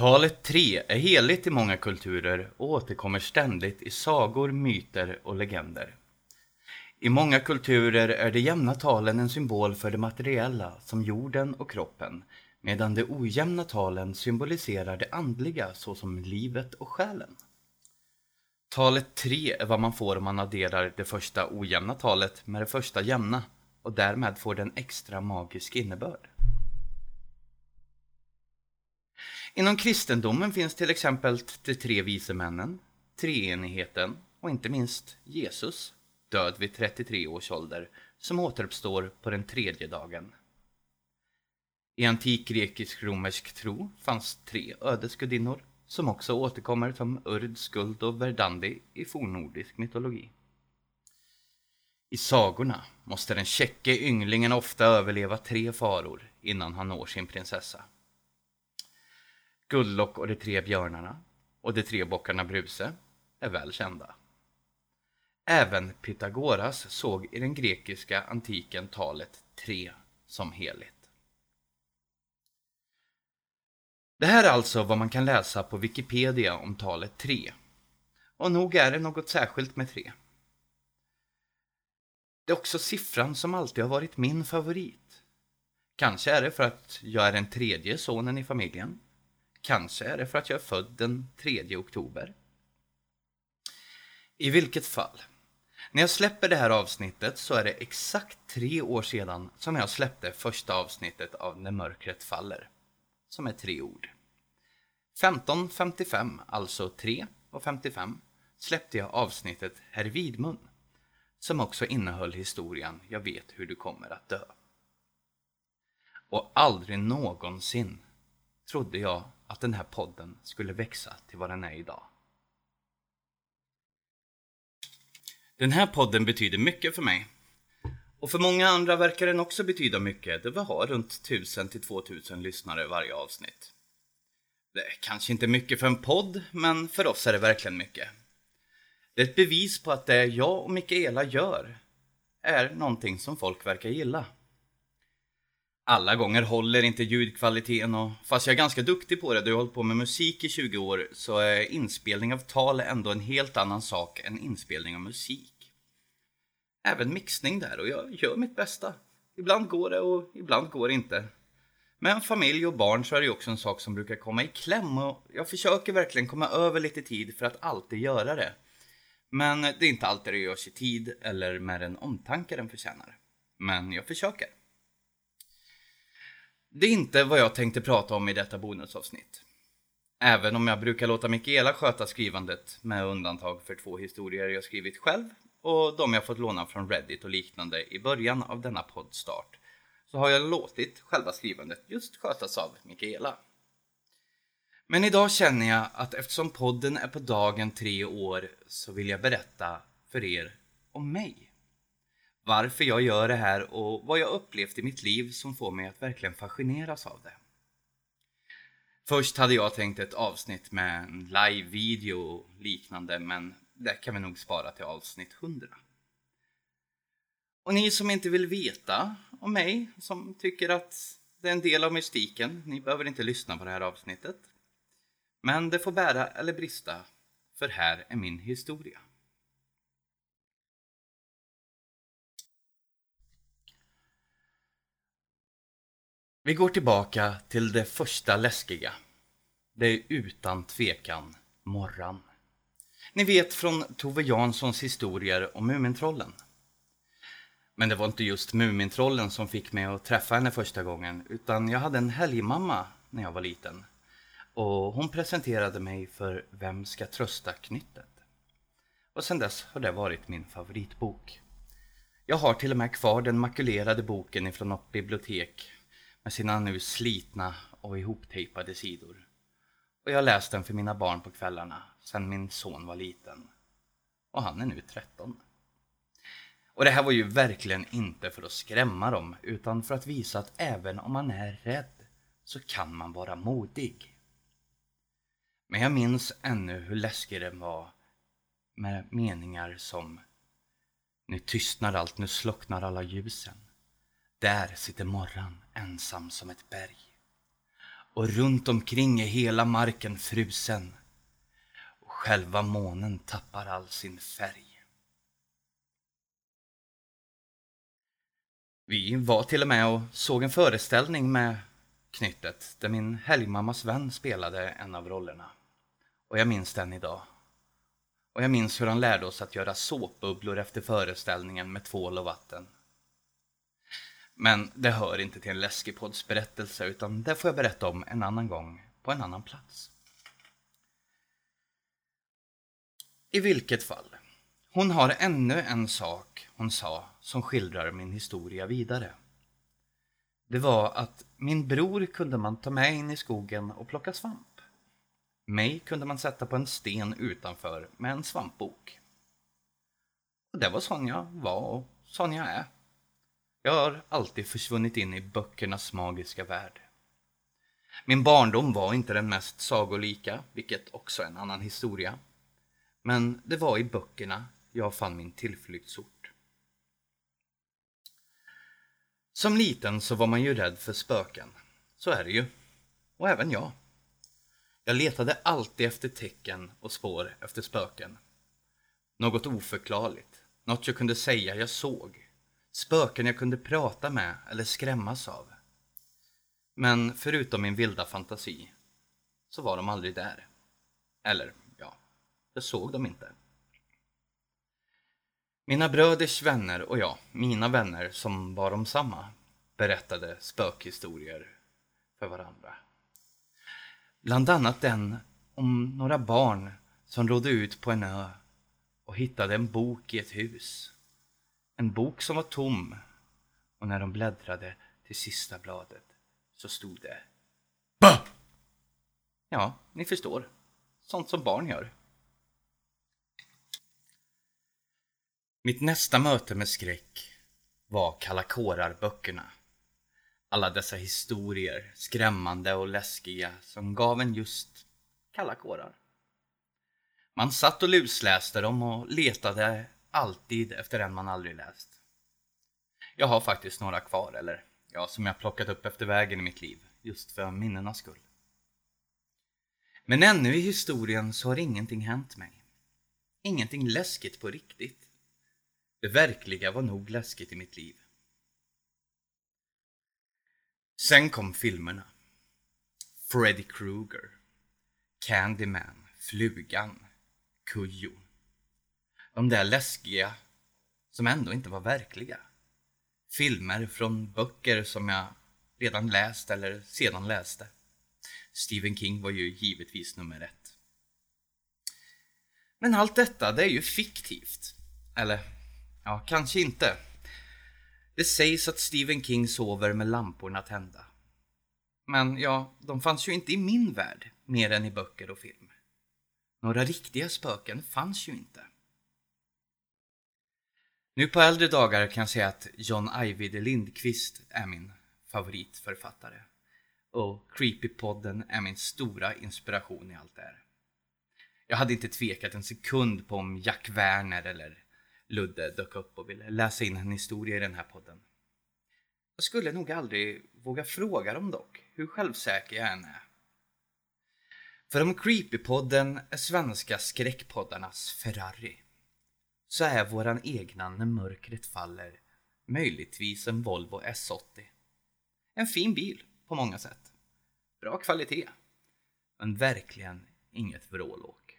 Talet tre är heligt i många kulturer och återkommer ständigt i sagor, myter och legender. I många kulturer är de jämna talen en symbol för det materiella, som jorden och kroppen, medan de ojämna talen symboliserar det andliga, såsom livet och själen. Talet 3 är vad man får om man adderar det första ojämna talet med det första jämna och därmed får den extra magisk innebörd. Inom kristendomen finns till exempel de tre vise männen, treenigheten och inte minst Jesus, död vid 33 års ålder, som återuppstår på den tredje dagen. I antik grekisk-romersk tro fanns tre ödesgudinnor som också återkommer som Urd, Skuld och Verdandi i fornnordisk mytologi. I sagorna måste den käcke ynglingen ofta överleva tre faror innan han når sin prinsessa. Guldlock och de tre björnarna och de tre bockarna Bruse är väl kända. Även Pythagoras såg i den grekiska antiken talet tre som heligt. Det här är alltså vad man kan läsa på Wikipedia om talet 3. Och nog är det något särskilt med 3. Det är också siffran som alltid har varit min favorit. Kanske är det för att jag är den tredje sonen i familjen. Kanske är det för att jag är född den 3 oktober. I vilket fall. När jag släpper det här avsnittet så är det exakt tre år sedan som jag släppte första avsnittet av När mörkret faller som är tre ord. 15.55, alltså 3 och 55, släppte jag avsnittet Herr Vidmun, som också innehöll historien Jag vet hur du kommer att dö. Och aldrig någonsin trodde jag att den här podden skulle växa till vad den är idag. Den här podden betyder mycket för mig. Och för många andra verkar den också betyda mycket, då vi har runt 1000 till 2000 lyssnare varje avsnitt. Det är kanske inte mycket för en podd, men för oss är det verkligen mycket. Det är ett bevis på att det jag och Mikaela gör är någonting som folk verkar gilla. Alla gånger håller inte ljudkvaliteten och fast jag är ganska duktig på det då jag har hållit på med musik i 20 år så är inspelning av tal ändå en helt annan sak än inspelning av musik. Även mixning där och jag gör mitt bästa. Ibland går det och ibland går det inte. Med familj och barn så är det också en sak som brukar komma i kläm och jag försöker verkligen komma över lite tid för att alltid göra det. Men det är inte alltid det görs i tid eller med den omtanke den förtjänar. Men jag försöker. Det är inte vad jag tänkte prata om i detta bonusavsnitt. Även om jag brukar låta Mikaela sköta skrivandet med undantag för två historier jag skrivit själv och de jag fått låna från Reddit och liknande i början av denna poddstart så har jag låtit själva skrivandet just skötas av Mikaela. Men idag känner jag att eftersom podden är på dagen tre år så vill jag berätta för er om mig. Varför jag gör det här och vad jag upplevt i mitt liv som får mig att verkligen fascineras av det. Först hade jag tänkt ett avsnitt med en live-video och liknande men det kan vi nog spara till avsnitt 100. Och ni som inte vill veta om mig, som tycker att det är en del av mystiken, ni behöver inte lyssna på det här avsnittet. Men det får bära eller brista, för här är min historia. Vi går tillbaka till det första läskiga. Det är utan tvekan Morran. Ni vet från Tove Janssons historier om Mumintrollen. Men det var inte just Mumintrollen som fick mig att träffa henne första gången, utan jag hade en helgmamma när jag var liten. Och hon presenterade mig för Vem ska trösta knyttet? Och sedan dess har det varit min favoritbok. Jag har till och med kvar den makulerade boken ifrån något bibliotek med sina nu slitna och ihoptejpade sidor. Och jag har läst den för mina barn på kvällarna sedan min son var liten. Och han är nu 13. Och det här var ju verkligen inte för att skrämma dem, utan för att visa att även om man är rädd så kan man vara modig. Men jag minns ännu hur läskig den var med meningar som Nu tystnar allt, nu slocknar alla ljusen. Där sitter morran ensam som ett berg. och runt omkring är hela marken frusen och själva månen tappar all sin färg. Vi var till och med och såg en föreställning med Knyttet där min helgmammas vän spelade en av rollerna. Och jag minns den idag. Och jag minns hur han lärde oss att göra såpbubblor efter föreställningen med tvål och vatten. Men det hör inte till en läskig berättelse utan det får jag berätta om en annan gång på en annan plats. I vilket fall, hon har ännu en sak hon sa som skildrar min historia vidare. Det var att min bror kunde man ta med in i skogen och plocka svamp. Mig kunde man sätta på en sten utanför med en svampbok. Och det var sån jag var och sån jag är. Jag har alltid försvunnit in i böckernas magiska värld. Min barndom var inte den mest sagolika, vilket också är en annan historia. Men det var i böckerna jag fann min tillflyktsort. Som liten så var man ju rädd för spöken. Så är det ju. Och även jag. Jag letade alltid efter tecken och spår efter spöken. Något oförklarligt. Något jag kunde säga jag såg. Spöken jag kunde prata med eller skrämmas av. Men förutom min vilda fantasi så var de aldrig där. Eller, ja, jag såg dem inte. Mina bröders vänner och jag, mina vänner som var de samma, berättade spökhistorier för varandra. Bland annat den om några barn som rådde ut på en ö och hittade en bok i ett hus. En bok som var tom och när de bläddrade till sista bladet så stod det BA! Ja, ni förstår. Sånt som barn gör. Mitt nästa möte med skräck var Kalla kårar-böckerna. Alla dessa historier, skrämmande och läskiga, som gav en just kalla kårar. Man satt och lusläste dem och letade alltid efter en man aldrig läst. Jag har faktiskt några kvar, eller ja, som jag plockat upp efter vägen i mitt liv, just för minnenas skull. Men ännu i historien så har ingenting hänt mig. Ingenting läskigt på riktigt. Det verkliga var nog läskigt i mitt liv. Sen kom filmerna. Freddy Krueger, Candyman, Flugan, Kujo. De där läskiga som ändå inte var verkliga. Filmer från böcker som jag redan läst eller sedan läste. Stephen King var ju givetvis nummer ett. Men allt detta, det är ju fiktivt. Eller Ja, kanske inte. Det sägs att Stephen King sover med lamporna tända. Men ja, de fanns ju inte i min värld mer än i böcker och film. Några riktiga spöken fanns ju inte. Nu på äldre dagar kan jag säga att John Ajvide Lindqvist är min favoritförfattare. Och Creepypodden är min stora inspiration i allt det här. Jag hade inte tvekat en sekund på om Jack Werner eller Ludde dök upp och ville läsa in en historia i den här podden. Jag skulle nog aldrig våga fråga dem dock, hur självsäker jag än är. För om Creepypodden är svenska skräckpoddarnas Ferrari, så är våran egna När mörkret faller möjligtvis en Volvo S80. En fin bil på många sätt. Bra kvalitet. Men verkligen inget vrålåk.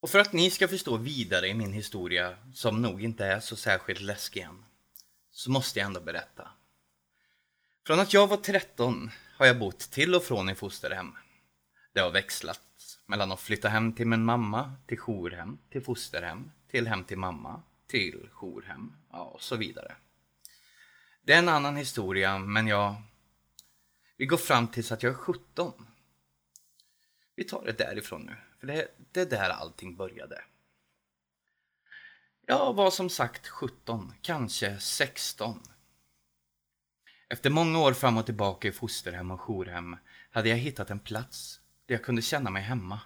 Och för att ni ska förstå vidare i min historia, som nog inte är så särskilt läskig än, så måste jag ändå berätta. Från att jag var 13 har jag bott till och från i fosterhem. Det har växlat mellan att flytta hem till min mamma, till jourhem, till fosterhem, till hem till mamma, till jourhem, ja, och så vidare. Det är en annan historia, men jag... Vi går fram tills att jag är 17. Vi tar det därifrån nu. För det, det är där allting började. Jag var som sagt 17, kanske 16. Efter många år fram och tillbaka i fosterhem och jourhem hade jag hittat en plats där jag kunde känna mig hemma.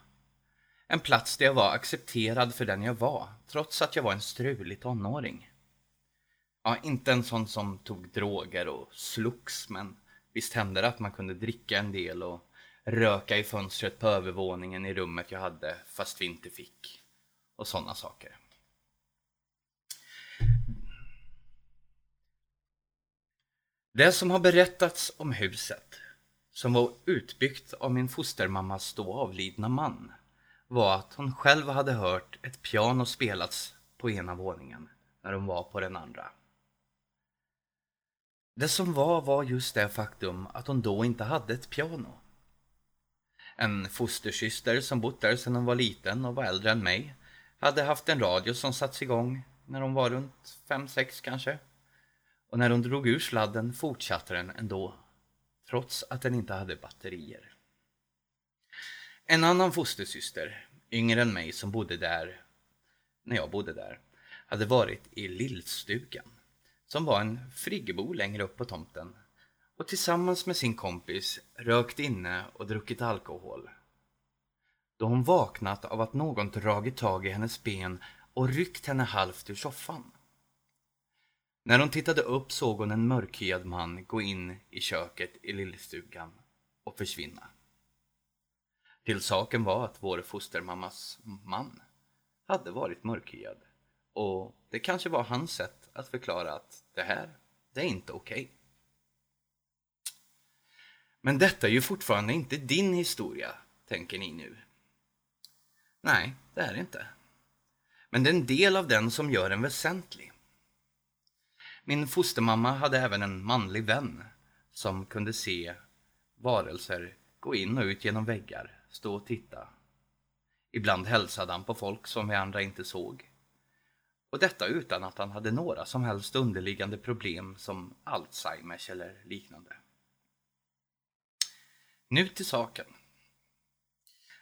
En plats där jag var accepterad för den jag var, trots att jag var en strulig tonåring. Ja, inte en sån som tog droger och slogs, men visst hände det att man kunde dricka en del och röka i fönstret på övervåningen i rummet jag hade fast vi inte fick. Och sådana saker. Det som har berättats om huset, som var utbyggt av min fostermammas då avlidna man, var att hon själv hade hört ett piano spelats på ena våningen när hon var på den andra. Det som var var just det faktum att hon då inte hade ett piano. En fostersyster som bott där sedan hon var liten och var äldre än mig hade haft en radio som satts igång när hon var runt 5-6 kanske. Och när hon drog ur sladden fortsatte den ändå, trots att den inte hade batterier. En annan fostersyster, yngre än mig som bodde där när jag bodde där, hade varit i Lillstugan, som var en friggebo längre upp på tomten och tillsammans med sin kompis rökt inne och druckit alkohol. Då hon vaknat av att någon dragit tag i hennes ben och ryckt henne halvt ur soffan. När hon tittade upp såg hon en mörkhyad man gå in i köket i lillstugan och försvinna. Till saken var att vår fostermammas man hade varit mörkhyad och det kanske var hans sätt att förklara att det här, det är inte okej. Okay. Men detta är ju fortfarande inte din historia, tänker ni nu. Nej, det är det inte. Men det är en del av den som gör den väsentlig. Min fostermamma hade även en manlig vän som kunde se varelser gå in och ut genom väggar, stå och titta. Ibland hälsade han på folk som vi andra inte såg. Och detta utan att han hade några som helst underliggande problem som Alzheimers eller liknande. Nu till saken.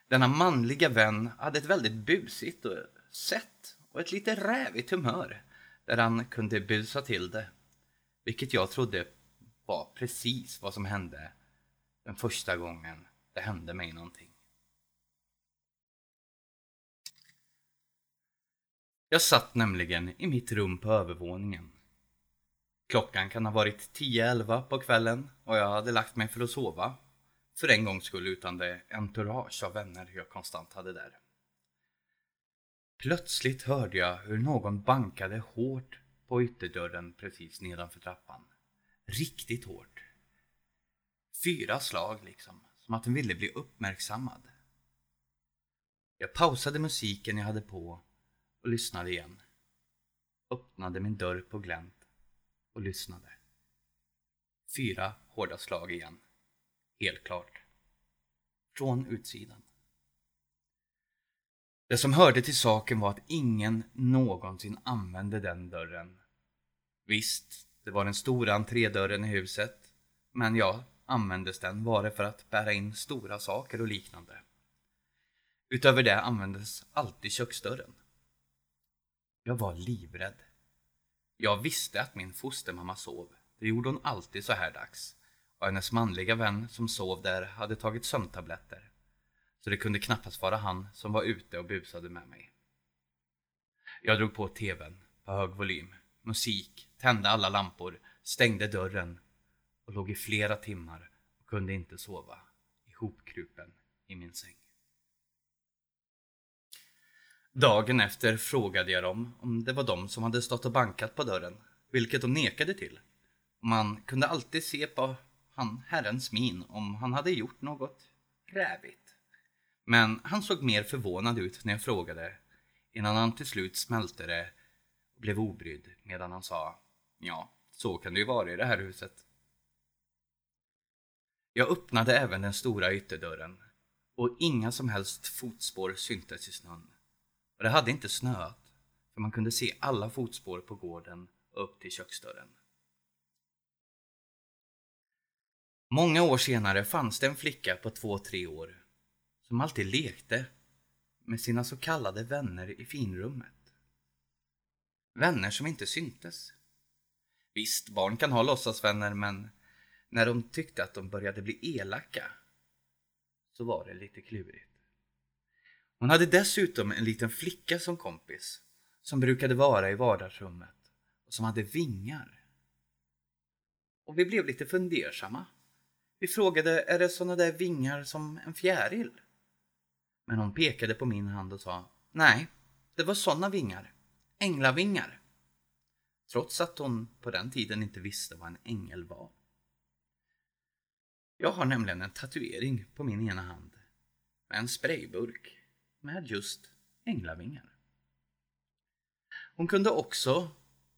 Denna manliga vän hade ett väldigt busigt och sätt och ett lite rävigt humör där han kunde busa till det. Vilket jag trodde var precis vad som hände den första gången det hände mig någonting. Jag satt nämligen i mitt rum på övervåningen. Klockan kan ha varit 10-11 på kvällen och jag hade lagt mig för att sova för en gångs skull utan det entourage av vänner jag konstant hade där. Plötsligt hörde jag hur någon bankade hårt på ytterdörren precis nedanför trappan. Riktigt hårt. Fyra slag liksom, som att den ville bli uppmärksammad. Jag pausade musiken jag hade på och lyssnade igen. Öppnade min dörr på glänt och lyssnade. Fyra hårda slag igen. Helt klart. Från utsidan. Det som hörde till saken var att ingen någonsin använde den dörren. Visst, det var den stora entrédörren i huset, men ja, användes den var det för att bära in stora saker och liknande. Utöver det användes alltid köksdörren. Jag var livrädd. Jag visste att min fostermamma sov. Det gjorde hon alltid så här dags och hennes manliga vän som sov där hade tagit sömntabletter. Så det kunde knappast vara han som var ute och busade med mig. Jag drog på tvn på hög volym, musik, tände alla lampor, stängde dörren och låg i flera timmar och kunde inte sova, ihopkrupen i min säng. Dagen efter frågade jag dem om det var de som hade stått och bankat på dörren, vilket de nekade till. Man kunde alltid se på han herrens min om han hade gjort något rävigt. Men han såg mer förvånad ut när jag frågade innan han till slut smälte det och blev obrydd medan han sa Ja, så kan det ju vara i det här huset. Jag öppnade även den stora ytterdörren och inga som helst fotspår syntes i snön. Och det hade inte snöat, för man kunde se alla fotspår på gården upp till köksdörren. Många år senare fanns det en flicka på två, tre år som alltid lekte med sina så kallade vänner i finrummet. Vänner som inte syntes. Visst, barn kan ha låtsasvänner, men när de tyckte att de började bli elaka så var det lite klurigt. Hon hade dessutom en liten flicka som kompis som brukade vara i vardagsrummet och som hade vingar. Och vi blev lite fundersamma. Vi frågade, är det såna där vingar som en fjäril? Men hon pekade på min hand och sa, nej, det var såna vingar. Änglavingar. Trots att hon på den tiden inte visste vad en ängel var. Jag har nämligen en tatuering på min ena hand med en sprayburk med just änglavingar. Hon kunde också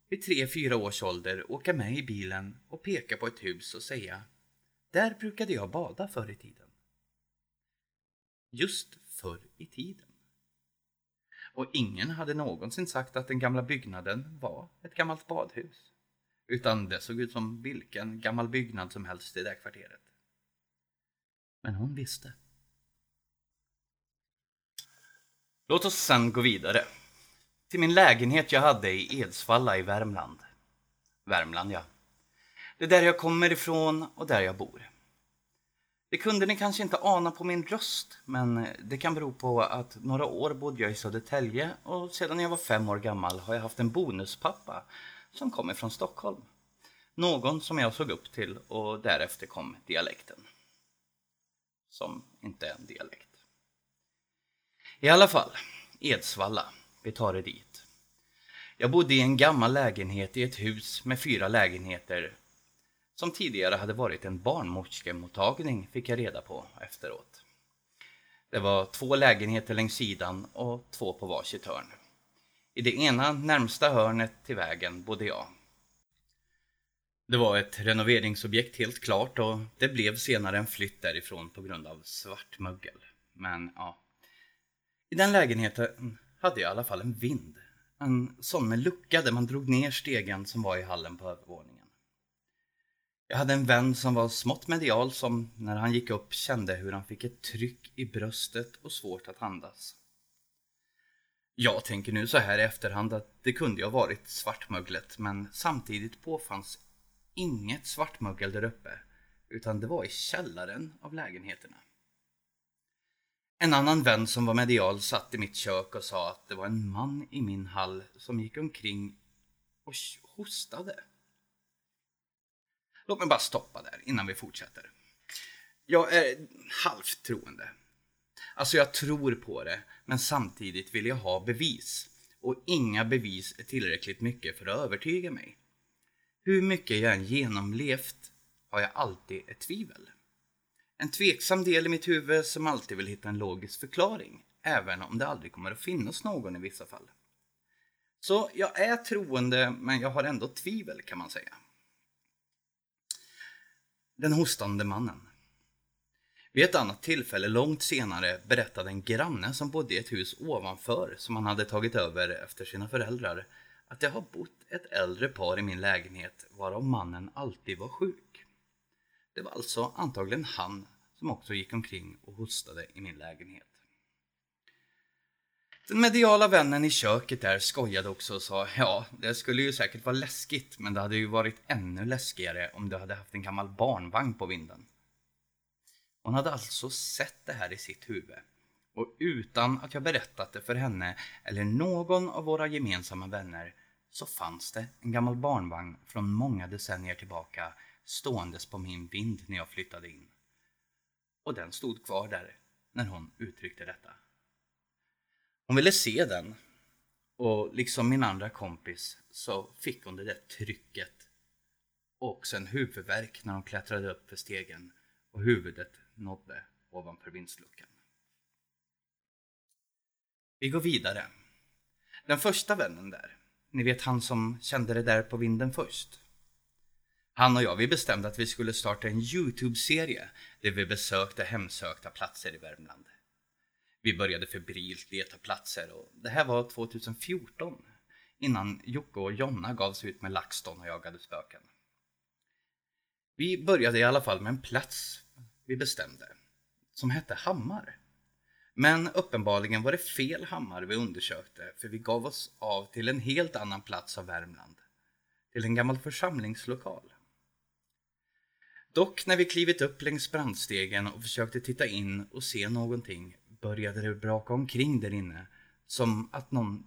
vid tre, fyra års ålder åka med i bilen och peka på ett hus och säga Där brukade jag bada förr i tiden. Just förr i tiden. Och ingen hade någonsin sagt att den gamla byggnaden var ett gammalt badhus. Utan det såg ut som vilken gammal byggnad som helst i det kvarteret. Men hon visste. Låt oss sen gå vidare. Till min lägenhet jag hade i Edsvalla i Värmland. Värmland, ja. Det är där jag kommer ifrån och där jag bor. Det kunde ni kanske inte ana på min röst, men eh, det kan bero på att några år bodde jag i Södertälje och sedan jag var fem år gammal har jag haft en bonuspappa som kommer från Stockholm. Någon som jag såg upp till och därefter kom dialekten. Som inte är en dialekt. I alla fall, Edsvalla. Vi tar det dit. Jag bodde i en gammal lägenhet i ett hus med fyra lägenheter som tidigare hade varit en barnmorskemottagning fick jag reda på efteråt. Det var två lägenheter längs sidan och två på varsitt hörn. I det ena närmsta hörnet till vägen bodde jag. Det var ett renoveringsobjekt helt klart och det blev senare en flytt därifrån på grund av svartmögel. Men ja, i den lägenheten hade jag i alla fall en vind. En sån med lucka där man drog ner stegen som var i hallen på övervåningen. Jag hade en vän som var smått medial som när han gick upp kände hur han fick ett tryck i bröstet och svårt att andas. Jag tänker nu så här i efterhand att det kunde ju ha varit svartmöglet men samtidigt påfanns inget svartmögel där uppe utan det var i källaren av lägenheterna. En annan vän som var medial satt i mitt kök och sa att det var en man i min hall som gick omkring och hostade. Låt mig bara stoppa där innan vi fortsätter. Jag är halvt troende. Alltså jag tror på det, men samtidigt vill jag ha bevis. Och inga bevis är tillräckligt mycket för att övertyga mig. Hur mycket jag än genomlevt har jag alltid ett tvivel. En tveksam del i mitt huvud som alltid vill hitta en logisk förklaring, även om det aldrig kommer att finnas någon i vissa fall. Så jag är troende, men jag har ändå tvivel kan man säga. Den hostande mannen. Vid ett annat tillfälle långt senare berättade en granne som bodde i ett hus ovanför som han hade tagit över efter sina föräldrar att det har bott ett äldre par i min lägenhet varav mannen alltid var sjuk. Det var alltså antagligen han som också gick omkring och hostade i min lägenhet. Den mediala vännen i köket där skojade också och sa ja, det skulle ju säkert vara läskigt men det hade ju varit ännu läskigare om du hade haft en gammal barnvagn på vinden. Hon hade alltså sett det här i sitt huvud och utan att jag berättat det för henne eller någon av våra gemensamma vänner så fanns det en gammal barnvagn från många decennier tillbaka ståendes på min vind när jag flyttade in. Och den stod kvar där när hon uttryckte detta. Hon ville se den och liksom min andra kompis så fick hon det där trycket och också en huvudvärk när hon klättrade upp för stegen och huvudet nådde ovanför vindsluckan. Vi går vidare. Den första vännen där, ni vet han som kände det där på vinden först. Han och jag, vi bestämde att vi skulle starta en Youtube-serie där vi besökte hemsökta platser i Värmland. Vi började febrilt leta platser och det här var 2014 innan Jocke och Jonna gav sig ut med LaxTon och jagade spöken. Vi började i alla fall med en plats vi bestämde som hette Hammar. Men uppenbarligen var det fel Hammar vi undersökte för vi gav oss av till en helt annan plats av Värmland. Till en gammal församlingslokal. Dock när vi klivit upp längs brandstegen och försökte titta in och se någonting började det braka omkring där inne som att någon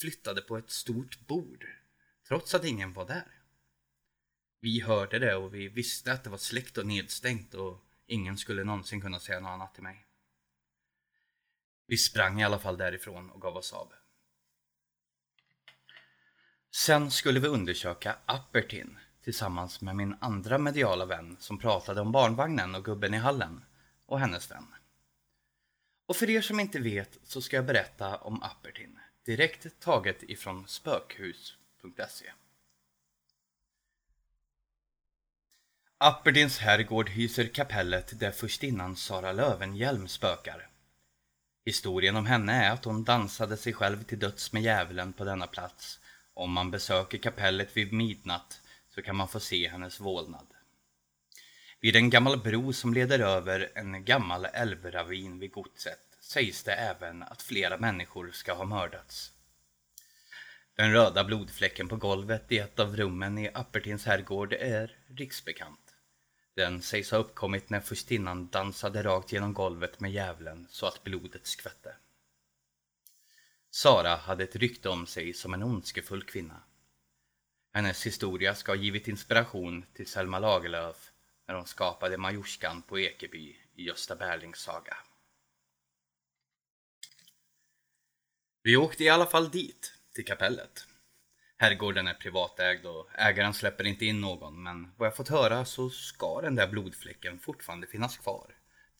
flyttade på ett stort bord trots att ingen var där. Vi hörde det och vi visste att det var släckt och nedstängt och ingen skulle någonsin kunna säga något annat till mig. Vi sprang i alla fall därifrån och gav oss av. Sen skulle vi undersöka Appertin tillsammans med min andra mediala vän som pratade om barnvagnen och gubben i hallen och hennes vän. Och för er som inte vet så ska jag berätta om Appertin, direkt taget ifrån spökhus.se. Apperdins herrgård hyser kapellet där förstinnan Sara Lövenhjelm spökar. Historien om henne är att hon dansade sig själv till döds med djävulen på denna plats. Om man besöker kapellet vid midnatt så kan man få se hennes vålnad. Vid en gammal bro som leder över en gammal älvravin vid godset sägs det även att flera människor ska ha mördats. Den röda blodfläcken på golvet i ett av rummen i Appertins herrgård är riksbekant. Den sägs ha uppkommit när förstinnan dansade rakt genom golvet med djävulen så att blodet skvätte. Sara hade ett rykte om sig som en ondskefull kvinna. Hennes historia ska ha givit inspiration till Selma Lagerlöf när hon skapade Majorskan på Ekeby i Gösta Berlings saga. Vi åkte i alla fall dit, till kapellet. Herrgården är privatägd och ägaren släpper inte in någon men vad jag fått höra så ska den där blodfläcken fortfarande finnas kvar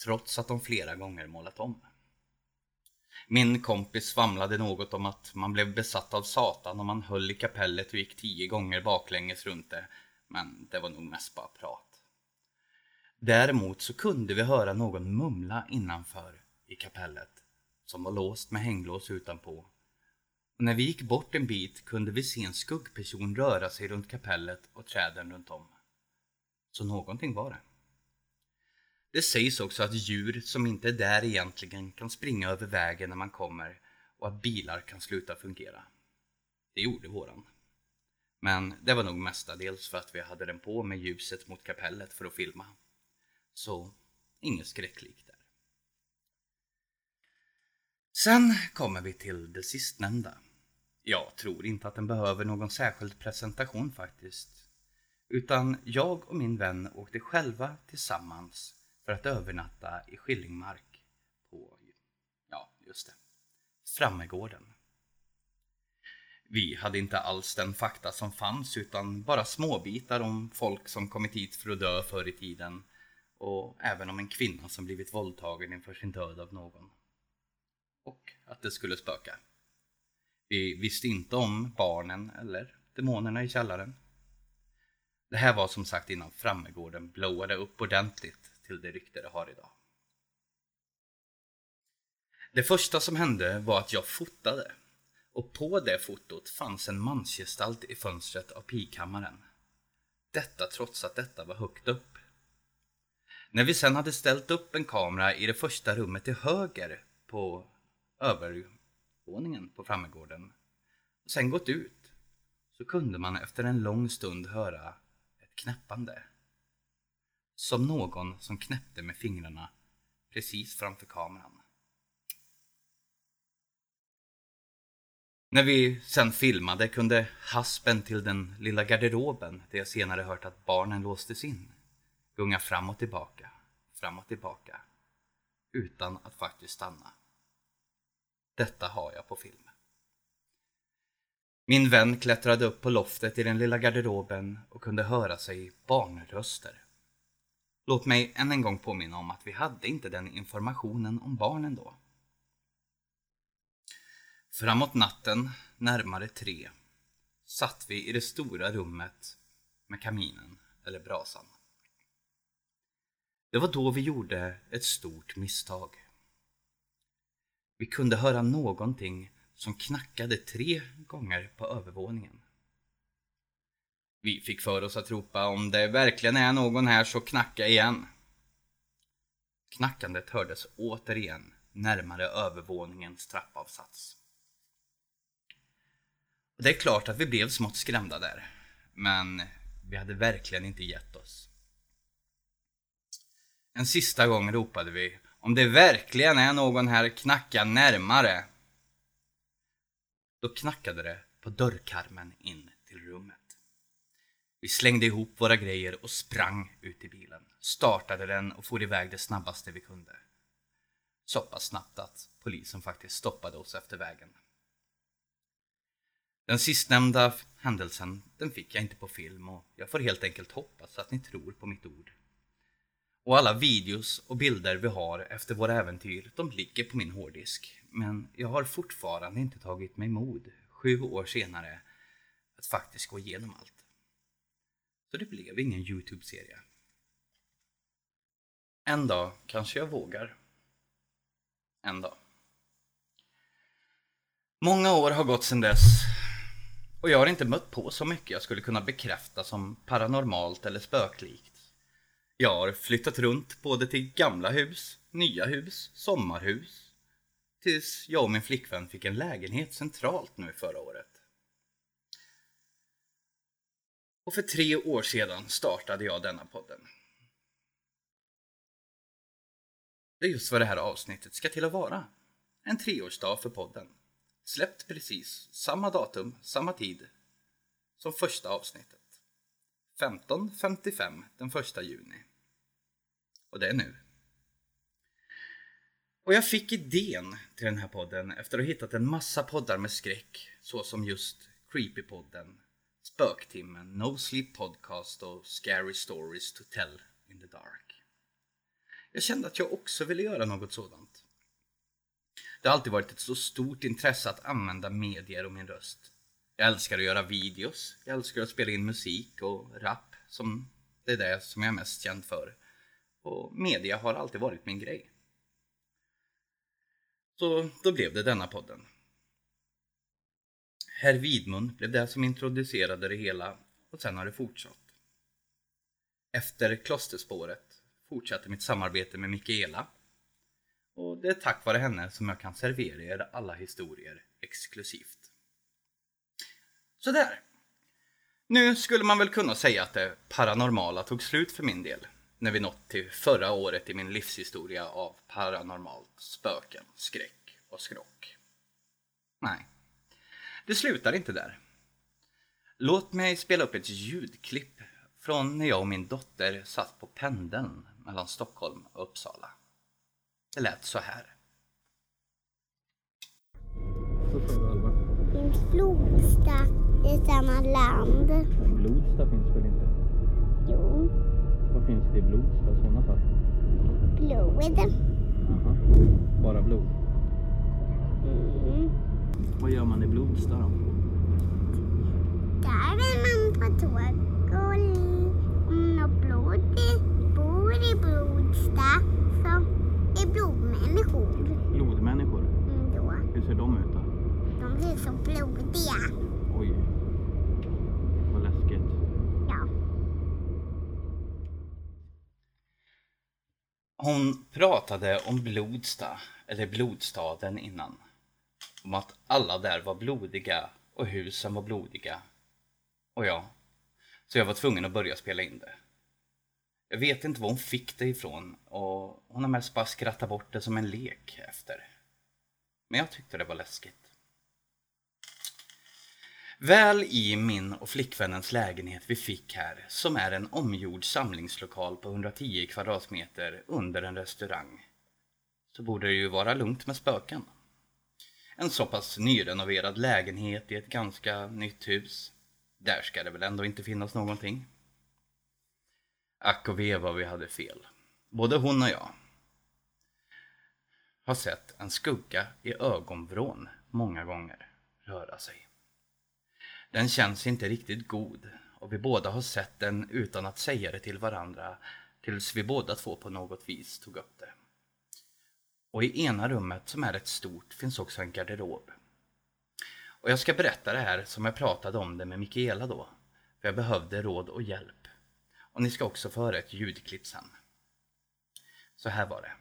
trots att de flera gånger målat om. Min kompis svamlade något om att man blev besatt av Satan om man höll i kapellet och gick tio gånger baklänges runt det men det var nog mest bara prat. Däremot så kunde vi höra någon mumla innanför i kapellet som var låst med hänglås utanpå och när vi gick bort en bit kunde vi se en skuggperson röra sig runt kapellet och träden runt om. Så någonting var det. Det sägs också att djur som inte är där egentligen kan springa över vägen när man kommer och att bilar kan sluta fungera. Det gjorde våran. Men det var nog mestadels för att vi hade den på med ljuset mot kapellet för att filma. Så inget skräcklikt där. Sen kommer vi till det sistnämnda. Jag tror inte att den behöver någon särskild presentation faktiskt. Utan jag och min vän åkte själva tillsammans för att övernatta i Skillingmark på, ja just det, Frammegården. Vi hade inte alls den fakta som fanns utan bara småbitar om folk som kommit hit för att dö förr i tiden och även om en kvinna som blivit våldtagen inför sin död av någon. Och att det skulle spöka. Vi visste inte om barnen eller demonerna i källaren. Det här var som sagt innan Frammegården blåade upp ordentligt till det rykte det har idag. Det första som hände var att jag fotade och på det fotot fanns en mansgestalt i fönstret av pigkammaren. Detta trots att detta var högt upp. När vi sen hade ställt upp en kamera i det första rummet till höger på övervåningen på Frammegården och sen gått ut så kunde man efter en lång stund höra ett knäppande. Som någon som knäppte med fingrarna precis framför kameran. När vi sen filmade kunde haspen till den lilla garderoben, där jag senare hört att barnen låstes in, gunga fram och tillbaka, fram och tillbaka, utan att faktiskt stanna. Detta har jag på film. Min vän klättrade upp på loftet i den lilla garderoben och kunde höra sig barnröster. Låt mig än en gång påminna om att vi hade inte den informationen om barnen då. Framåt natten, närmare tre, satt vi i det stora rummet med kaminen, eller brasan. Det var då vi gjorde ett stort misstag. Vi kunde höra någonting som knackade tre gånger på övervåningen. Vi fick för oss att ropa om det verkligen är någon här så knacka igen. Knackandet hördes återigen närmare övervåningens trappavsats. Det är klart att vi blev smått skrämda där, men vi hade verkligen inte gett oss. En sista gång ropade vi om det verkligen är någon här, knacka närmare. Då knackade det på dörrkarmen in till rummet. Vi slängde ihop våra grejer och sprang ut i bilen. Startade den och for iväg det snabbaste vi kunde. Så pass snabbt att polisen faktiskt stoppade oss efter vägen. Den sistnämnda händelsen, den fick jag inte på film och jag får helt enkelt hoppas att ni tror på mitt ord. Och alla videos och bilder vi har efter våra äventyr, de ligger på min hårddisk. Men jag har fortfarande inte tagit mig mod, sju år senare, att faktiskt gå igenom allt. Så det blev ingen Youtube-serie. En dag kanske jag vågar. En dag. Många år har gått sedan dess och jag har inte mött på så mycket jag skulle kunna bekräfta som paranormalt eller spöklikt. Jag har flyttat runt både till gamla hus, nya hus, sommarhus. Tills jag och min flickvän fick en lägenhet centralt nu förra året. Och för tre år sedan startade jag denna podden. Det är just vad det här avsnittet ska till att vara. En treårsdag för podden. Släppt precis samma datum, samma tid som första avsnittet. 15.55 den första juni. Och det är nu. Och jag fick idén till den här podden efter att ha hittat en massa poddar med skräck såsom just Creepypodden, Spöktimmen, No Sleep Podcast och Scary Stories to Tell in the Dark. Jag kände att jag också ville göra något sådant. Det har alltid varit ett så stort intresse att använda medier och min röst. Jag älskar att göra videos, jag älskar att spela in musik och rap som det är det som jag är mest känd för. Och media har alltid varit min grej. Så då blev det denna podden. Herr Widmund blev det som introducerade det hela och sen har det fortsatt. Efter klosterspåret fortsatte mitt samarbete med Mikaela och det är tack vare henne som jag kan servera er alla historier exklusivt. Sådär. Nu skulle man väl kunna säga att det paranormala tog slut för min del när vi nått till förra året i min livshistoria av paranormalt, spöken, skräck och skrock. Nej, det slutar inte där. Låt mig spela upp ett ljudklipp från när jag och min dotter satt på pendeln mellan Stockholm och Uppsala. Det lät så här. En flodstack i samma land? Blodsta finns väl inte? Jo, Vad finns det i Blodsta i sådana fall? blod. Aha. Bara blod. Mm. Vad gör man i Blodsta då? Där är man på tåg och om något blod bor i Blodsta så är blodmänniskor. Blodmänniskor. Mm, då. Hur ser de ut då? De blir så blodiga. Oj. Vad läskigt. Ja. Hon pratade om Blodsta, eller Blodstaden innan. Om att alla där var blodiga och husen var blodiga. Och ja, så jag var tvungen att börja spela in det. Jag vet inte var hon fick det ifrån och hon har mest bara skrattat bort det som en lek efter. Men jag tyckte det var läskigt. Väl i min och flickvännens lägenhet vi fick här, som är en omgjord samlingslokal på 110 kvadratmeter under en restaurang, så borde det ju vara lugnt med spöken. En så pass nyrenoverad lägenhet i ett ganska nytt hus. Där ska det väl ändå inte finnas någonting. Ack och ve vad vi hade fel. Både hon och jag har sett en skugga i ögonvrån många gånger röra sig. Den känns inte riktigt god och vi båda har sett den utan att säga det till varandra tills vi båda två på något vis tog upp det. Och i ena rummet som är rätt stort finns också en garderob. Och jag ska berätta det här som jag pratade om det med Mikaela då, för jag behövde råd och hjälp. Och ni ska också få höra ett ljudklipp sen. Så här var det.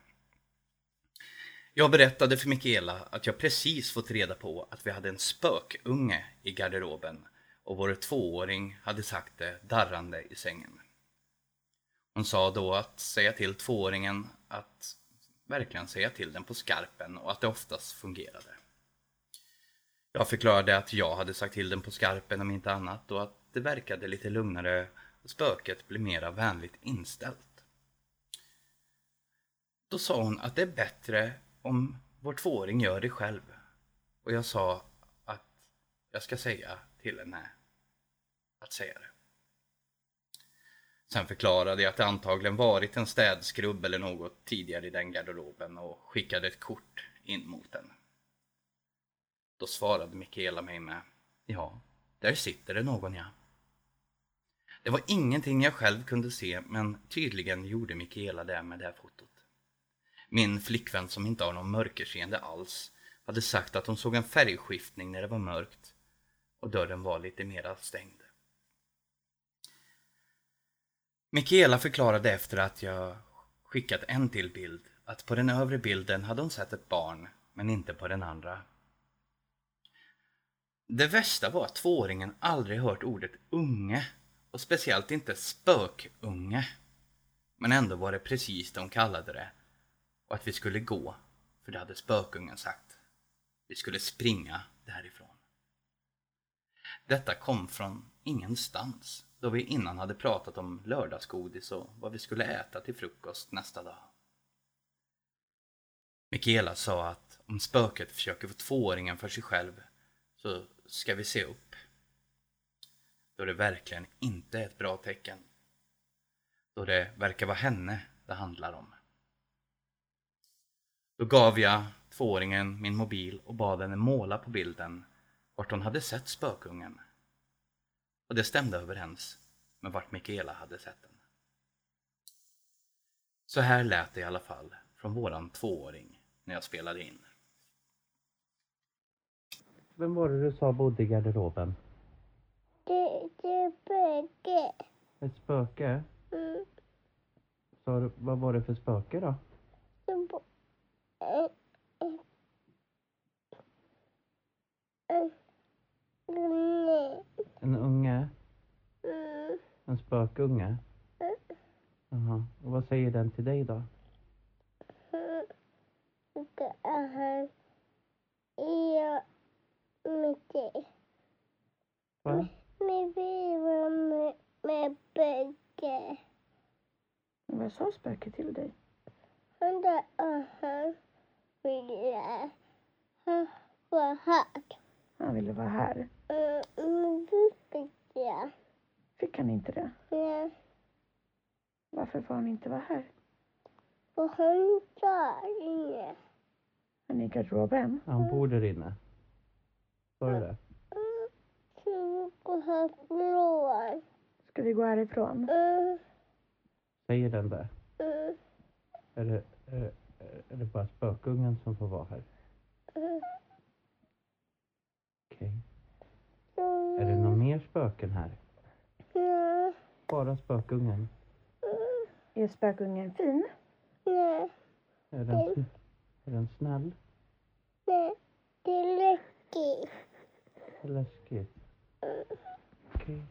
Jag berättade för Mikaela att jag precis fått reda på att vi hade en spökunge i garderoben och vår tvååring hade sagt det darrande i sängen. Hon sa då att säga till tvååringen att verkligen säga till den på skarpen och att det oftast fungerade. Jag förklarade att jag hade sagt till den på skarpen om inte annat och att det verkade lite lugnare och spöket blev mera vänligt inställt. Då sa hon att det är bättre om vår tvååring gör det själv. Och jag sa att jag ska säga till henne att säga det. Sen förklarade jag att det antagligen varit en städskrubb eller något tidigare i den garderoben och skickade ett kort in mot den. Då svarade Mikaela mig med Ja, där sitter det någon ja. Det var ingenting jag själv kunde se men tydligen gjorde Mikaela det med det här fotot. Min flickvän som inte har någon mörkerseende alls hade sagt att hon såg en färgskiftning när det var mörkt och dörren var lite mera stängd. Mikaela förklarade efter att jag skickat en till bild att på den övre bilden hade hon sett ett barn men inte på den andra. Det värsta var att tvååringen aldrig hört ordet unge och speciellt inte spökunge. Men ändå var det precis det hon kallade det och att vi skulle gå, för det hade spökungen sagt. Vi skulle springa därifrån. Detta kom från ingenstans då vi innan hade pratat om lördagsgodis och vad vi skulle äta till frukost nästa dag. Mikaela sa att om spöket försöker få tvååringen för sig själv så ska vi se upp. Då det verkligen inte är ett bra tecken. Då det verkar vara henne det handlar om. Då gav jag tvååringen min mobil och bad henne måla på bilden vart hon hade sett spökungen. Och det stämde överens med vart Mikaela hade sett den. Så här lät det i alla fall från våran tvååring när jag spelade in. Vem var det du sa bodde i garderoben? Det, det är spöke. Ett spöke? Mm. Du, vad var det för spöke då? En- unge? Mm. En spökunge? Mm. Jaha. Och vad säger den till dig då? Det är jag mycket. Va? Med vila med, med spöke. Vad sa spöket till dig? Han där och han ville vara här. Han ville vara här. Mm, Men det fick jag. Fick han inte det? Ja. Varför får han inte vara här? Och han sa inget. Han är i garderoben. Han bor där inne. Sa du det? Mm. Så vi går härifrån. Ska vi gå härifrån? Mm. Säger den det? Mm. Är det, är, är det bara spökungen som får vara här? Okej. Så- Är det någon mer spöken här? Bara spökungen? Är spökungen fin? Nej. Är den, sn- är den snäll? Nej. Det är läskigt. Är läskigt? Okej.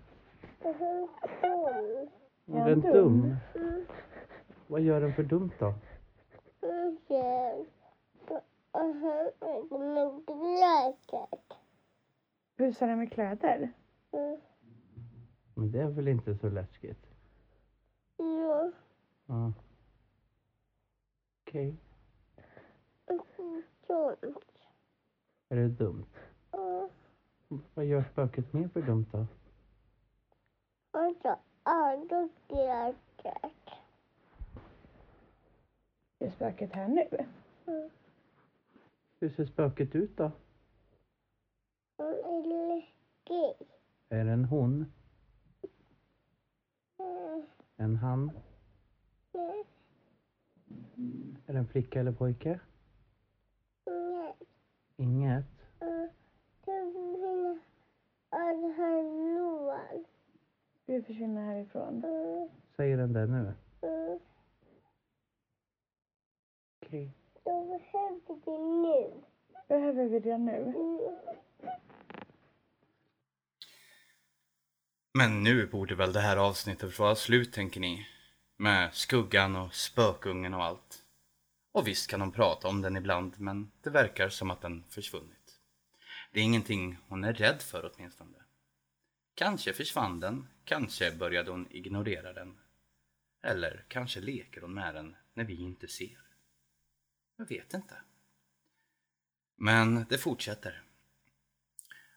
Är den dum? Vad gör den för dumt då? Med glasset. Busar den med kläder? Mm. Men det är väl inte så läskigt? Ja. Ja. Okej. Sånt. Är det dumt? Och Vad gör spöket mer för dumt då? sa aldrig glasset. Är spöket här nu? Mm. Hur ser spöket ut då? Han är läskig. Är det en hon? Mm. En han? Nej. Är det en flicka eller pojke? Nej. Inget? Mm. Att han. Ska vi försvinna härifrån? Mm. Säger den det nu? Mm. Okej. Jag behöver det nu. Behöver vi det nu? Mm. Men nu borde väl det här avsnittet vara slut tänker ni? Med skuggan och spökungen och allt. Och visst kan de prata om den ibland men det verkar som att den försvunnit. Det är ingenting hon är rädd för åtminstone. Kanske försvann den, kanske började hon ignorera den. Eller kanske leker hon med den när vi inte ser. Jag vet inte. Men det fortsätter.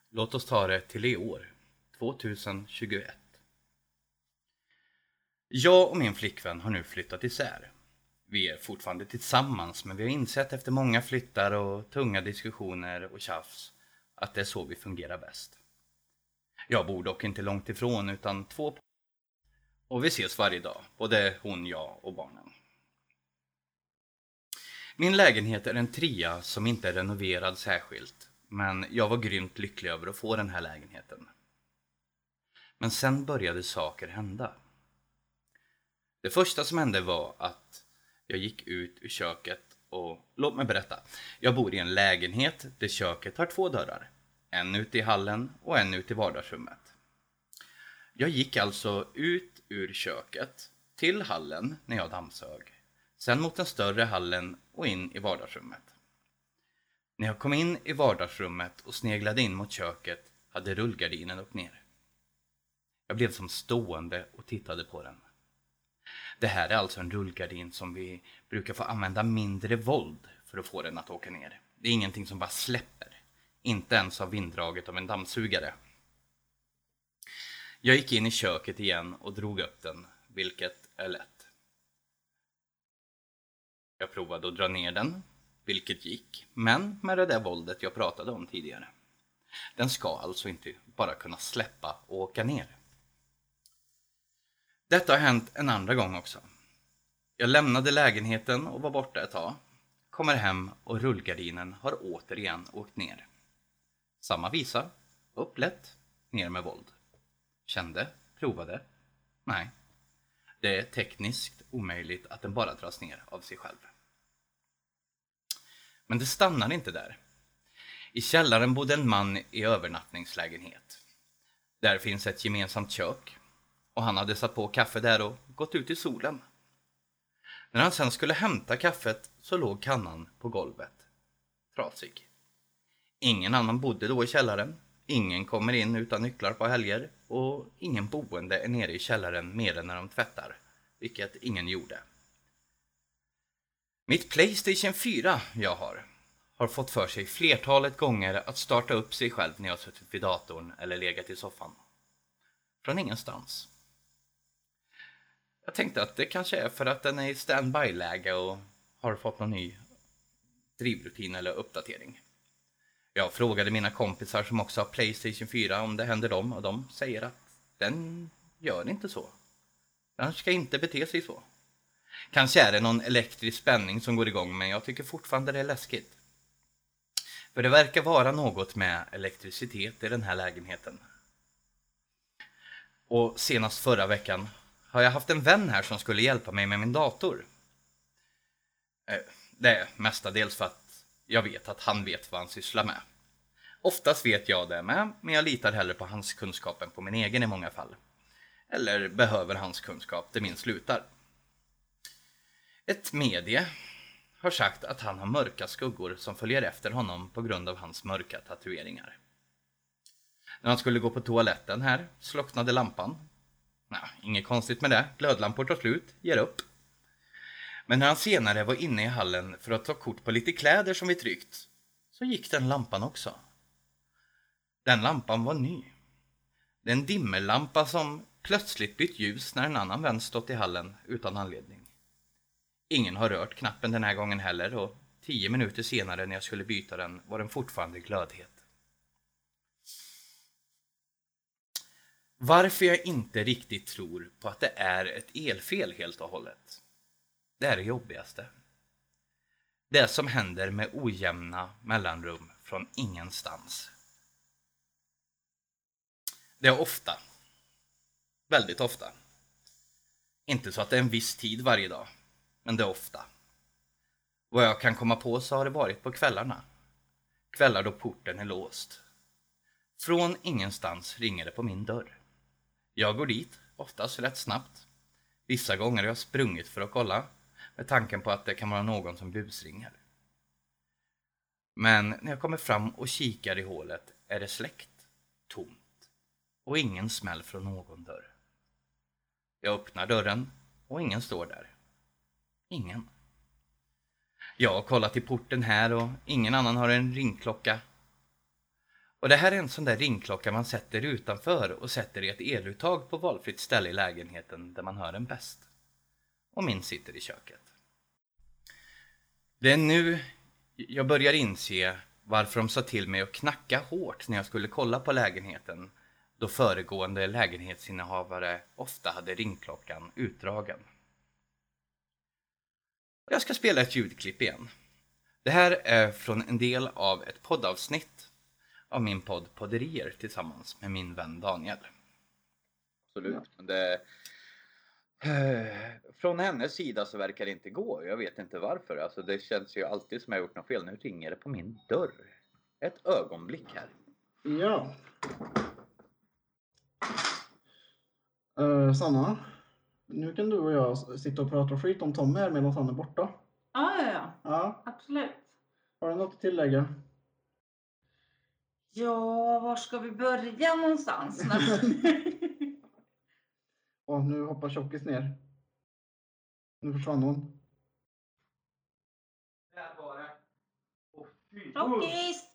Låt oss ta det till i år, 2021. Jag och min flickvän har nu flyttat isär. Vi är fortfarande tillsammans men vi har insett efter många flyttar och tunga diskussioner och tjafs att det är så vi fungerar bäst. Jag bor dock inte långt ifrån utan två och vi ses varje dag, både hon, jag och barnen. Min lägenhet är en trea som inte är renoverad särskilt, men jag var grymt lycklig över att få den här lägenheten. Men sen började saker hända. Det första som hände var att jag gick ut ur köket och låt mig berätta. Jag bor i en lägenhet där köket har två dörrar. En ute i hallen och en ute i vardagsrummet. Jag gick alltså ut ur köket till hallen när jag dammsög. Sen mot den större hallen och in i vardagsrummet. När jag kom in i vardagsrummet och sneglade in mot köket hade rullgardinen upp ner. Jag blev som stående och tittade på den. Det här är alltså en rullgardin som vi brukar få använda mindre våld för att få den att åka ner. Det är ingenting som bara släpper. Inte ens av vinddraget av en dammsugare. Jag gick in i köket igen och drog upp den, vilket är lätt. Jag provade att dra ner den, vilket gick, men med det där våldet jag pratade om tidigare. Den ska alltså inte bara kunna släppa och åka ner. Detta har hänt en andra gång också. Jag lämnade lägenheten och var borta ett tag. Kommer hem och rullgardinen har återigen åkt ner. Samma visa. Upp lätt, ner med våld. Kände, provade. Nej. Det är tekniskt omöjligt att den bara dras ner av sig själv. Men det stannar inte där. I källaren bodde en man i övernattningslägenhet. Där finns ett gemensamt kök och han hade satt på kaffe där och gått ut i solen. När han sen skulle hämta kaffet så låg kannan på golvet. Trasig. Ingen annan bodde då i källaren. Ingen kommer in utan nycklar på helger och ingen boende är nere i källaren mer än när de tvättar, vilket ingen gjorde. Mitt Playstation 4 jag har har fått för sig flertalet gånger att starta upp sig själv när jag suttit vid datorn eller legat i soffan. Från ingenstans. Jag tänkte att det kanske är för att den är i standby-läge och har fått någon ny drivrutin eller uppdatering. Jag frågade mina kompisar som också har Playstation 4 om det händer dem och de säger att den gör inte så. Den ska inte bete sig så. Kanske är det någon elektrisk spänning som går igång men jag tycker fortfarande det är läskigt. För det verkar vara något med elektricitet i den här lägenheten. Och senast förra veckan har jag haft en vän här som skulle hjälpa mig med min dator. Eh, det är mestadels för att jag vet att han vet vad han sysslar med. Oftast vet jag det med, men jag litar hellre på hans kunskap än på min egen i många fall. Eller behöver hans kunskap där min slutar. Ett medie har sagt att han har mörka skuggor som följer efter honom på grund av hans mörka tatueringar. När han skulle gå på toaletten här slocknade lampan. Nja, inget konstigt med det, glödlampor tar slut, ger upp. Men när han senare var inne i hallen för att ta kort på lite kläder som vi tryckt, så gick den lampan också. Den lampan var ny. Det är en dimmerlampa som plötsligt bytt ljus när en annan vän stått i hallen utan anledning. Ingen har rört knappen den här gången heller och tio minuter senare när jag skulle byta den var den fortfarande glödhet. Varför jag inte riktigt tror på att det är ett elfel helt och hållet. Det är det jobbigaste. Det som händer med ojämna mellanrum från ingenstans. Det är ofta. Väldigt ofta. Inte så att det är en viss tid varje dag, men det är ofta. Vad jag kan komma på så har det varit på kvällarna. Kvällar då porten är låst. Från ingenstans ringer det på min dörr. Jag går dit, oftast rätt snabbt. Vissa gånger har jag sprungit för att kolla, med tanken på att det kan vara någon som busringer. Men när jag kommer fram och kikar i hålet är det släckt, tomt. och ingen smäll från någon dörr. Jag öppnar dörren och ingen står där. Ingen. Jag har kollat i porten här och ingen annan har en ringklocka. Och det här är en sån där ringklocka man sätter utanför och sätter i ett eluttag på valfritt ställe i lägenheten där man hör den bäst. Och min sitter i köket. Det är nu jag börjar inse varför de sa till mig att knacka hårt när jag skulle kolla på lägenheten då föregående lägenhetsinnehavare ofta hade ringklockan utdragen. Jag ska spela ett ljudklipp igen. Det här är från en del av ett poddavsnitt av min podd Podderier tillsammans med min vän Daniel. Absolut, det... Eh, från hennes sida så verkar det inte gå. Jag vet inte varför. Alltså det känns ju alltid som jag gjort något fel. Nu ringer det på min dörr. Ett ögonblick här. Ja. Uh, Sanna, nu kan du och jag sitta och prata skit om Tommy här medan han är borta. Ja, ja, ja. Ja, Absolut. har du något att tillägga? Ja, var ska vi börja någonstans? Och nu hoppar tjockis ner. Nu försvann hon. Där var det. Åh, fy. Tjockis!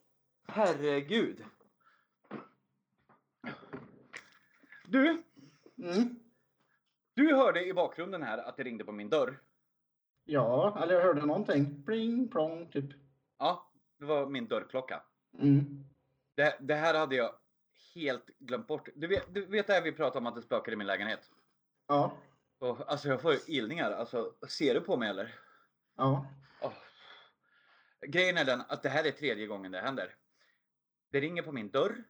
Herregud. Du, Mm. du hörde i bakgrunden här att det ringde på min dörr. Ja, eller jag hörde någonting. Pling plong typ. Ja, det var min dörrklocka. Mm. Det, det här hade jag helt glömt bort. Du vet, du vet det här vi pratade om att det spökar i min lägenhet? Ja, Och, alltså jag får ilningar. Alltså, ser du på mig eller? ja. Åh. Grejen är den att det här är tredje gången det händer. Det ringer på min dörr.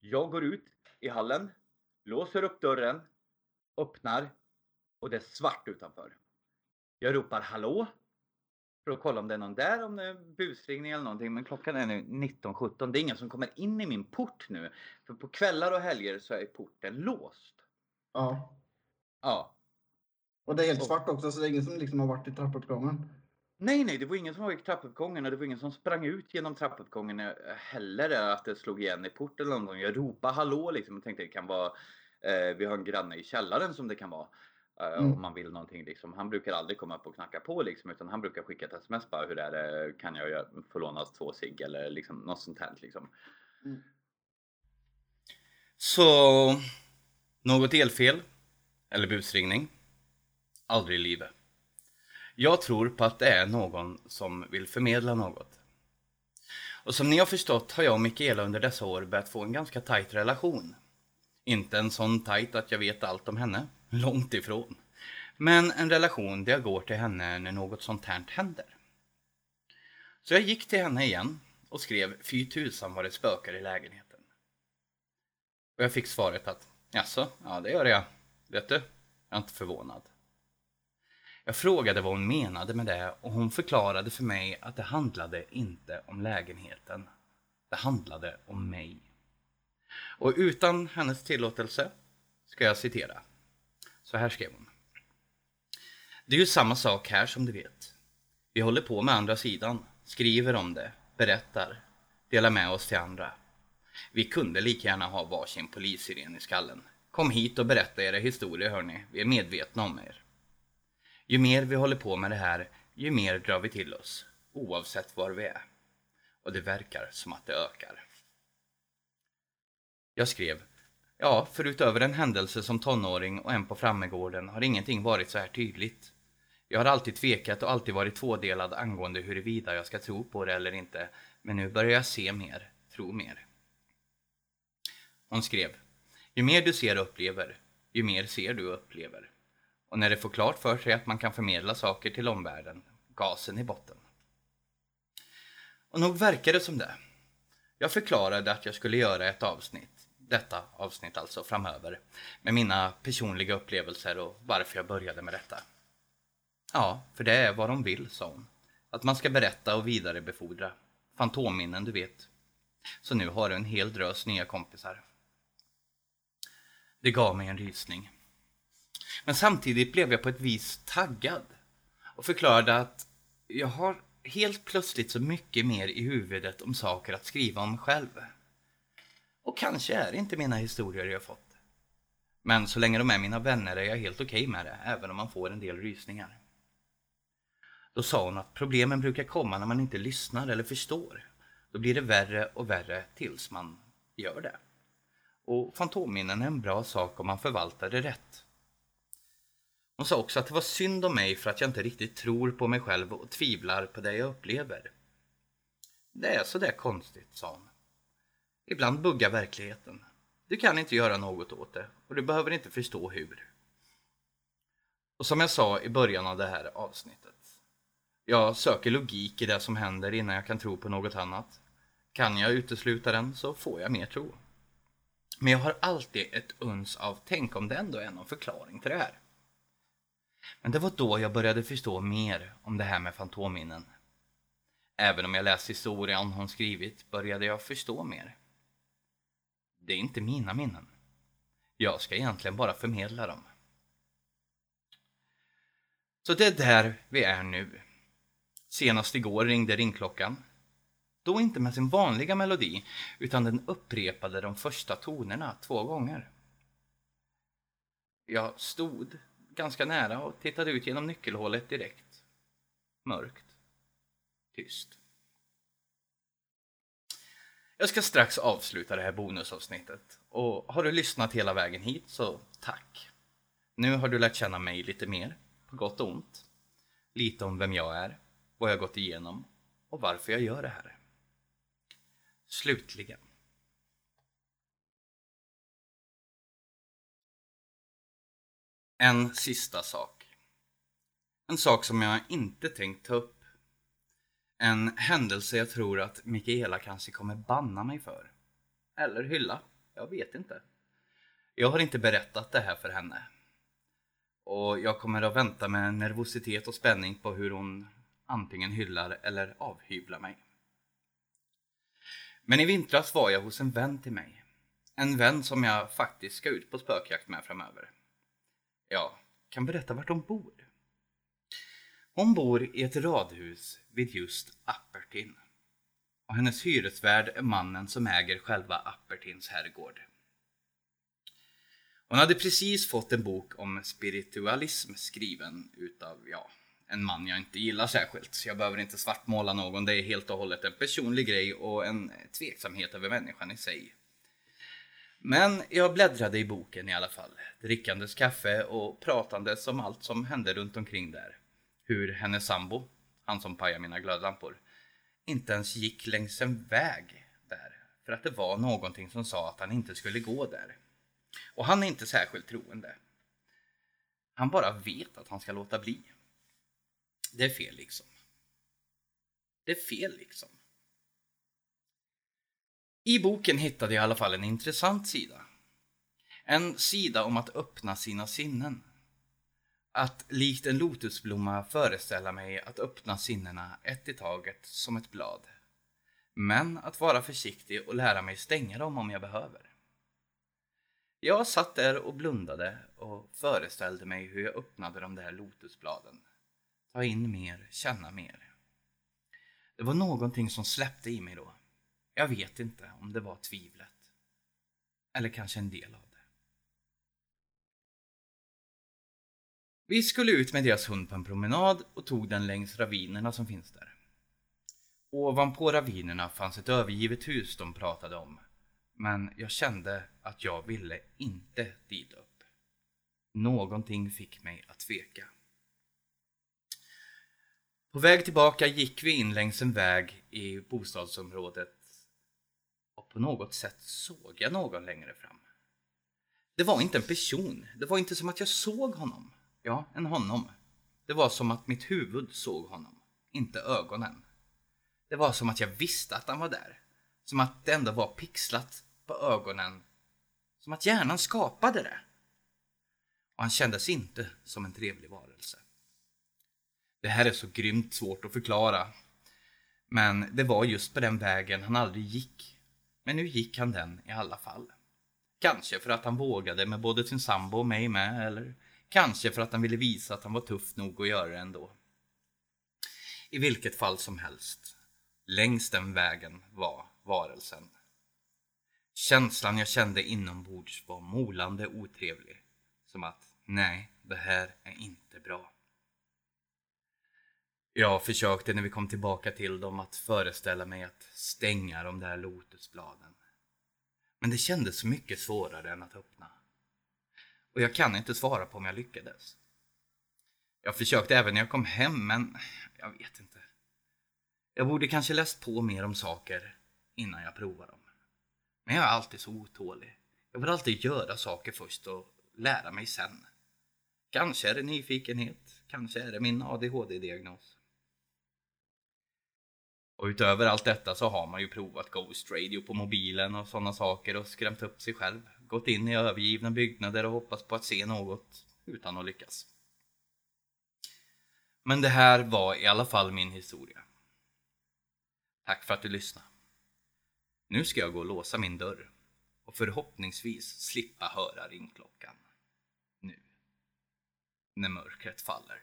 Jag går ut i hallen, låser upp dörren, öppnar och det är svart utanför. Jag ropar hallå för att kolla om det är någon där, om det är busringning eller någonting. Men klockan är nu 19.17. Det är ingen som kommer in i min port nu. För på kvällar och helger så är porten låst. ja. Ja. Och det är helt Och- svart också så det är ingen som liksom har varit i trappuppgången. Nej, nej, det var ingen som var i trappuppgången och det var ingen som sprang ut genom trappuppgången eh, heller. Att det slog igen i porten eller någonting. Jag ropade hallå liksom och tänkte det kan vara eh, Vi har en granne i källaren som det kan vara. Eh, Mm. Om man vill någonting liksom. Han brukar aldrig komma upp och knacka på liksom utan han brukar skicka ett sms bara hur är det? Kan jag få låna två cigg eller liksom något sånt här liksom. Mm. Så något elfel eller busringning? Aldrig i livet. Jag tror på att det är någon som vill förmedla något. Och som ni har förstått har jag och Mikaela under dessa år börjat få en ganska tajt relation. Inte en sån tajt att jag vet allt om henne, långt ifrån. Men en relation där jag går till henne när något sånt här händer. Så jag gick till henne igen och skrev fy tusan vad det spökar i lägenheten. Och jag fick svaret att jaså, ja det gör jag. Vet du, jag är inte förvånad. Jag frågade vad hon menade med det och hon förklarade för mig att det handlade inte om lägenheten. Det handlade om mig. Och utan hennes tillåtelse ska jag citera. Så här skrev hon. Det är ju samma sak här som du vet. Vi håller på med andra sidan, skriver om det, berättar, delar med oss till andra. Vi kunde lika gärna ha varsin polissiren i skallen. Kom hit och berätta era historier hörni, vi är medvetna om er. Ju mer vi håller på med det här, ju mer drar vi till oss, oavsett var vi är. Och det verkar som att det ökar. Jag skrev, ja, förutöver en händelse som tonåring och en på Frammegården har ingenting varit så här tydligt. Jag har alltid tvekat och alltid varit tvådelad angående huruvida jag ska tro på det eller inte, men nu börjar jag se mer, tro mer. Hon skrev, ju mer du ser och upplever, ju mer ser du och upplever. Och när det får klart för sig att man kan förmedla saker till omvärlden, gasen i botten. Och nog verkar det som det. Jag förklarade att jag skulle göra ett avsnitt, detta avsnitt alltså framöver, med mina personliga upplevelser och varför jag började med detta. Ja, för det är vad de vill, sa hon. Att man ska berätta och vidarebefordra. Fantomminnen, du vet. Så nu har du en hel drös nya kompisar. Det gav mig en rysning. Men samtidigt blev jag på ett vis taggad och förklarade att jag har helt plötsligt så mycket mer i huvudet om saker att skriva om själv. Och kanske är det inte mina historier jag fått. Men så länge de är mina vänner är jag helt okej med det, även om man får en del rysningar. Då sa hon att problemen brukar komma när man inte lyssnar eller förstår. Då blir det värre och värre tills man gör det. Och fantomminnen är en bra sak om man förvaltar det rätt. Hon sa också att det var synd om mig för att jag inte riktigt tror på mig själv och tvivlar på det jag upplever. Det är sådär konstigt, sa hon. Ibland buggar verkligheten. Du kan inte göra något åt det och du behöver inte förstå hur. Och som jag sa i början av det här avsnittet. Jag söker logik i det som händer innan jag kan tro på något annat. Kan jag utesluta den så får jag mer tro. Men jag har alltid ett uns av tänk om det ändå är någon förklaring till det här. Men det var då jag började förstå mer om det här med fantomminnen. Även om jag läst historien hon skrivit började jag förstå mer. Det är inte mina minnen. Jag ska egentligen bara förmedla dem. Så det är där vi är nu. Senast igår ringde ringklockan. Då inte med sin vanliga melodi, utan den upprepade de första tonerna två gånger. Jag stod ganska nära och tittade ut genom nyckelhålet direkt. Mörkt. Tyst. Jag ska strax avsluta det här bonusavsnittet. Och har du lyssnat hela vägen hit så tack. Nu har du lärt känna mig lite mer, på gott och ont. Lite om vem jag är, vad jag gått igenom och varför jag gör det här. Slutligen. En sista sak. En sak som jag inte tänkt ta upp. En händelse jag tror att Mikaela kanske kommer banna mig för. Eller hylla. Jag vet inte. Jag har inte berättat det här för henne. Och jag kommer att vänta med nervositet och spänning på hur hon antingen hyllar eller avhyvlar mig. Men i vintras var jag hos en vän till mig. En vän som jag faktiskt ska ut på spökjakt med framöver. Jag kan berätta vart hon bor. Hon bor i ett radhus vid just Appertin. Och hennes hyresvärd är mannen som äger själva Appertins herrgård. Hon hade precis fått en bok om spiritualism skriven utav, ja, en man jag inte gillar särskilt. Jag behöver inte svartmåla någon, det är helt och hållet en personlig grej och en tveksamhet över människan i sig. Men jag bläddrade i boken i alla fall, drickandes kaffe och pratandes om allt som hände runt omkring där. Hur hennes sambo, han som pajade mina glödlampor, inte ens gick längs en väg där för att det var någonting som sa att han inte skulle gå där. Och han är inte särskilt troende. Han bara vet att han ska låta bli. Det är fel liksom. Det är fel liksom. I boken hittade jag i alla fall en intressant sida. En sida om att öppna sina sinnen. Att likt en lotusblomma föreställa mig att öppna sinnena ett i taget som ett blad. Men att vara försiktig och lära mig stänga dem om jag behöver. Jag satt där och blundade och föreställde mig hur jag öppnade de där lotusbladen. Ta in mer, känna mer. Det var någonting som släppte i mig då. Jag vet inte om det var tvivlet. Eller kanske en del av det. Vi skulle ut med deras hund på en promenad och tog den längs ravinerna som finns där. Ovanpå ravinerna fanns ett övergivet hus de pratade om. Men jag kände att jag ville inte dit upp. Någonting fick mig att tveka. På väg tillbaka gick vi in längs en väg i bostadsområdet och på något sätt såg jag någon längre fram. Det var inte en person, det var inte som att jag såg honom. Ja, en honom. Det var som att mitt huvud såg honom, inte ögonen. Det var som att jag visste att han var där. Som att det ändå var pixlat på ögonen. Som att hjärnan skapade det. Och han kändes inte som en trevlig varelse. Det här är så grymt svårt att förklara. Men det var just på den vägen han aldrig gick. Men nu gick han den i alla fall. Kanske för att han vågade med både sin sambo och mig med, eller kanske för att han ville visa att han var tuff nog att göra det ändå. I vilket fall som helst, längs den vägen var varelsen. Känslan jag kände inombords var molande otrevlig. Som att, nej, det här är inte bra. Jag försökte när vi kom tillbaka till dem att föreställa mig att stänga de där lotusbladen. Men det kändes mycket svårare än att öppna. Och jag kan inte svara på om jag lyckades. Jag försökte även när jag kom hem, men jag vet inte. Jag borde kanske läst på mer om saker innan jag provar dem. Men jag är alltid så otålig. Jag vill alltid göra saker först och lära mig sen. Kanske är det nyfikenhet, kanske är det min ADHD-diagnos. Och utöver allt detta så har man ju provat Ghost Radio på mobilen och sådana saker och skrämt upp sig själv. Gått in i övergivna byggnader och hoppats på att se något utan att lyckas. Men det här var i alla fall min historia. Tack för att du lyssnade. Nu ska jag gå och låsa min dörr och förhoppningsvis slippa höra ringklockan. Nu. När mörkret faller.